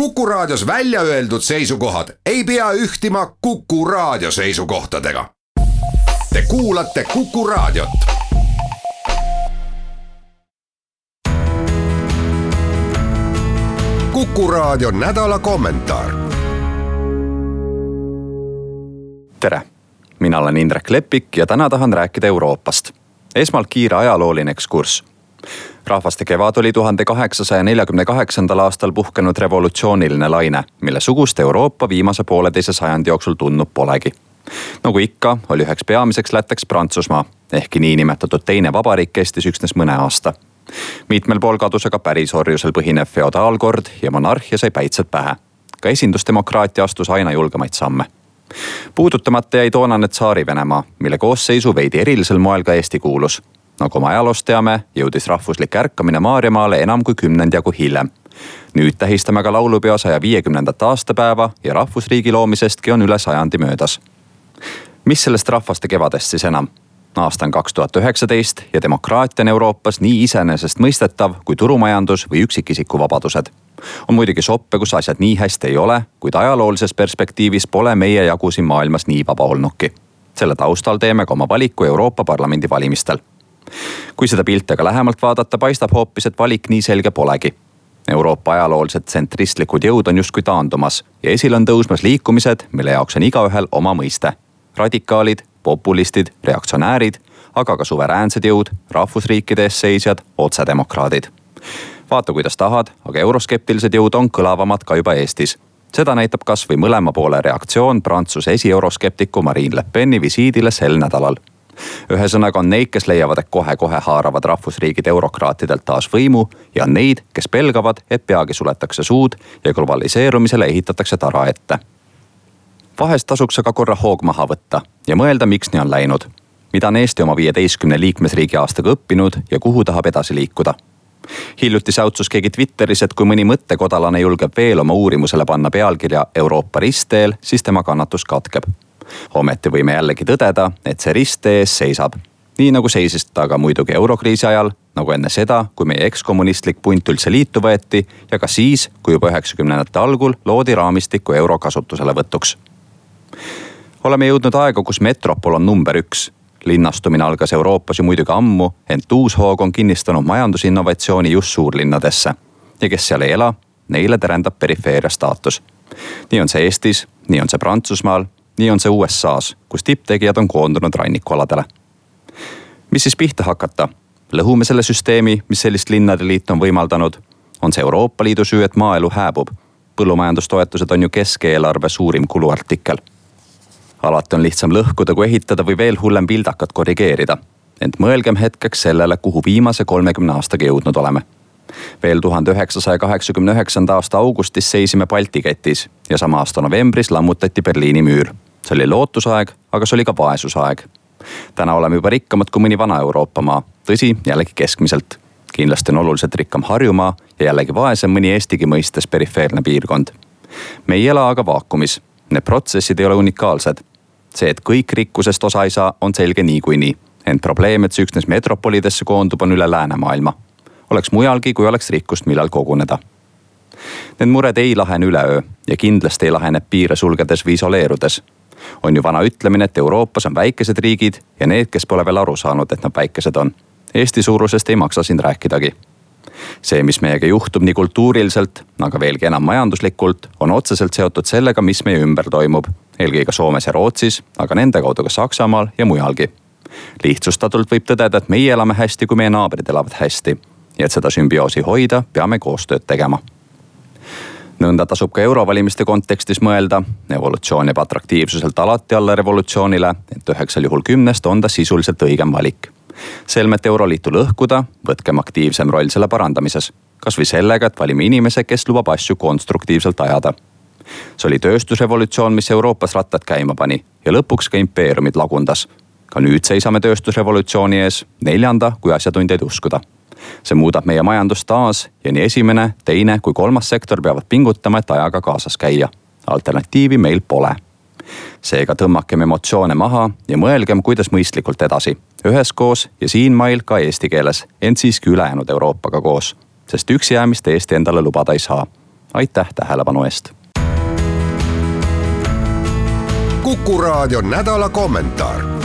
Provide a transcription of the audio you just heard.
Kuku Raadios välja öeldud seisukohad ei pea ühtima Kuku Raadio seisukohtadega. Te kuulate Kuku Raadiot. kuku Raadio nädala kommentaar. tere, mina olen Indrek Leppik ja täna tahan rääkida Euroopast. esmalt kiire ajalooline ekskurss rahvaste kevad oli tuhande kaheksasaja neljakümne kaheksandal aastal puhkenud revolutsiooniline laine, mille sugust Euroopa viimase pooleteise sajandi jooksul tundnud polegi. nagu ikka, oli üheks peamiseks lätteks Prantsusmaa, ehkki niinimetatud teine vabariik kestis üksnes mõne aasta. mitmel pool kadus aga päris orjusel põhinev feodaalkord ja monarhia sai päitsed pähe. ka esindusdemokraatia astus aina julgemaid samme puudutamata jäi toonane Tsaari-Venemaa, mille koosseisu veidi erilisel moel ka Eesti kuulus nagu me ajaloost teame, jõudis rahvuslik ärkamine Maarjamaale enam kui kümnend jagu hiljem. nüüd tähistame ka laulupeo saja viiekümnendat aastapäeva ja rahvusriigi loomisestki on üle sajandi möödas. mis sellest rahvaste kevadest siis enam? aasta on kaks tuhat üheksateist ja demokraatia on Euroopas nii iseenesestmõistetav kui turumajandus või üksikisiku vabadused. on muidugi soppe, kus asjad nii hästi ei ole, kuid ajaloolises perspektiivis pole meie jagu siin maailmas nii vaba olnudki. selle taustal teeme ka oma valiku Euroopa Parlamendi valimistel kui seda pilti aga lähemalt vaadata, paistab hoopis, et valik nii selge polegi. Euroopa ajaloolised tsentristlikud jõud on justkui taandumas ja esile on tõusmas liikumised, mille jaoks on igaühel oma mõiste. radikaalid, populistid, reaktsionäärid, aga ka suveräänsed jõud, rahvusriikide eest seisjad, otsedemokraadid. vaata, kuidas tahad, aga euroskeptilised jõud on kõlavamad ka juba Eestis seda näitab kasvõi mõlema poole reaktsioon Prantsuse esieuroskeptiku Marine Le Peni visiidile sel nädalal ühesõnaga on neid, kes leiavad, et kohe-kohe haaravad rahvusriigid eurokraatidelt taas võimu ja on neid, kes pelgavad, et peagi suletakse suud ja globaliseerumisele ehitatakse tara ette. vahest tasuks aga korra hoog maha võtta ja mõelda, miks nii on läinud. mida on Eesti oma viieteistkümne liikmesriigi aastaga õppinud ja kuhu tahab edasi liikuda hiljuti säutsus keegi Twitteris, et kui mõni mõttekodalane julgeb veel oma uurimusele panna pealkirja Euroopa ristteel, siis tema kannatus katkeb ometi võime jällegi tõdeda, et see rist ees seisab. nii nagu seisis ta ka muidugi eurokriisi ajal, nagu enne seda, kui meie ekskommunistlik punt üldse liitu võeti ja ka siis, kui juba üheksakümnendate algul loodi raamistikku euro kasutuselevõtuks. oleme jõudnud aega, kus metropol on number üks linnastumine algas Euroopas ju muidugi ammu, ent uus hoog on kinnistanud majandusinnovatsiooni just suurlinnadesse. ja kes seal ei ela, neile terendab perifeeria staatus. nii on see Eestis, nii on see Prantsusmaal nii on see USA-s, kus tipptegijad on koondunud rannikualadele. mis siis pihta hakata? lõhume selle süsteemi, mis sellist linnade liitu on võimaldanud. on see Euroopa Liidu süü, et maaelu hääbub? põllumajandustoetused on ju keskeelarve suurim kuluartikkel. alati on lihtsam lõhkuda kui ehitada või veel hullem vildakat korrigeerida. ent mõelgem hetkeks sellele, kuhu viimase kolmekümne aastaga jõudnud oleme veel tuhande üheksasaja kaheksakümne üheksanda aasta augustis seisime Balti ketis ja sama aasta novembris lammutati Berliini müür see oli lootusaeg, aga see oli ka vaesusaeg. täna oleme juba rikkamad kui mõni vana Euroopa maa, tõsi, jällegi keskmiselt. kindlasti on oluliselt rikkam Harjumaa ja jällegi vaesem mõni Eestigi mõistes perifeerne piirkond. me ei ela aga vaakumis, need protsessid ei ole unikaalsed. see, et kõik rikkusest osa ei saa, on selge niikuinii, ent probleem, et see üksnes metropolidesse koondub, on üle läänemaailma. oleks mujalgi, kui oleks rikkust, millal koguneda Need mured ei lahene üleöö ja kindlasti ei lahene piire sulgedes või isoleerudes on ju vana ütlemine, et Euroopas on väikesed riigid ja need, kes pole veel aru saanud, et nad väikesed on. Eesti suurusest ei maksa siin rääkidagi. see, mis meiega juhtub nii kultuuriliselt, aga veelgi enam majanduslikult, on otseselt seotud sellega, mis meie ümber toimub. eelkõige Soomes ja Rootsis, aga nende kaudu ka Saksamaal ja mujalgi. lihtsustatult võib tõdeda, et meie elame hästi, kui meie naabrid elavad hästi. ja et seda sümbioosi hoida, peame koostööd tegema nõnda tasub ka eurovalimiste kontekstis mõelda. evolutsioon jääb atraktiivsuselt alati alla revolutsioonile, ent üheksal juhul kümnest on ta sisuliselt õigem valik. selmet euroliitu lõhkuda, võtkem aktiivsem roll selle parandamises. kasvõi sellega, et valime inimese, kes lubab asju konstruktiivselt ajada. see oli tööstusrevolutsioon, mis Euroopas rattad käima pani ja lõpuks ka impeeriumid lagundas. ka nüüd seisame tööstusrevolutsiooni ees, neljanda, kui asjatundjaid uskuda see muudab meie majandust taas ja nii esimene, teine kui kolmas sektor peavad pingutama, et ajaga kaasas käia. alternatiivi meil pole. seega tõmmakem emotsioone maha ja mõelgem, kuidas mõistlikult edasi, üheskoos ja siinmail ka eesti keeles, ent siiski ülejäänud Euroopaga koos. sest üksi jäämist Eesti endale lubada ei saa. aitäh tähelepanu eest. kuku raadio nädala kommentaar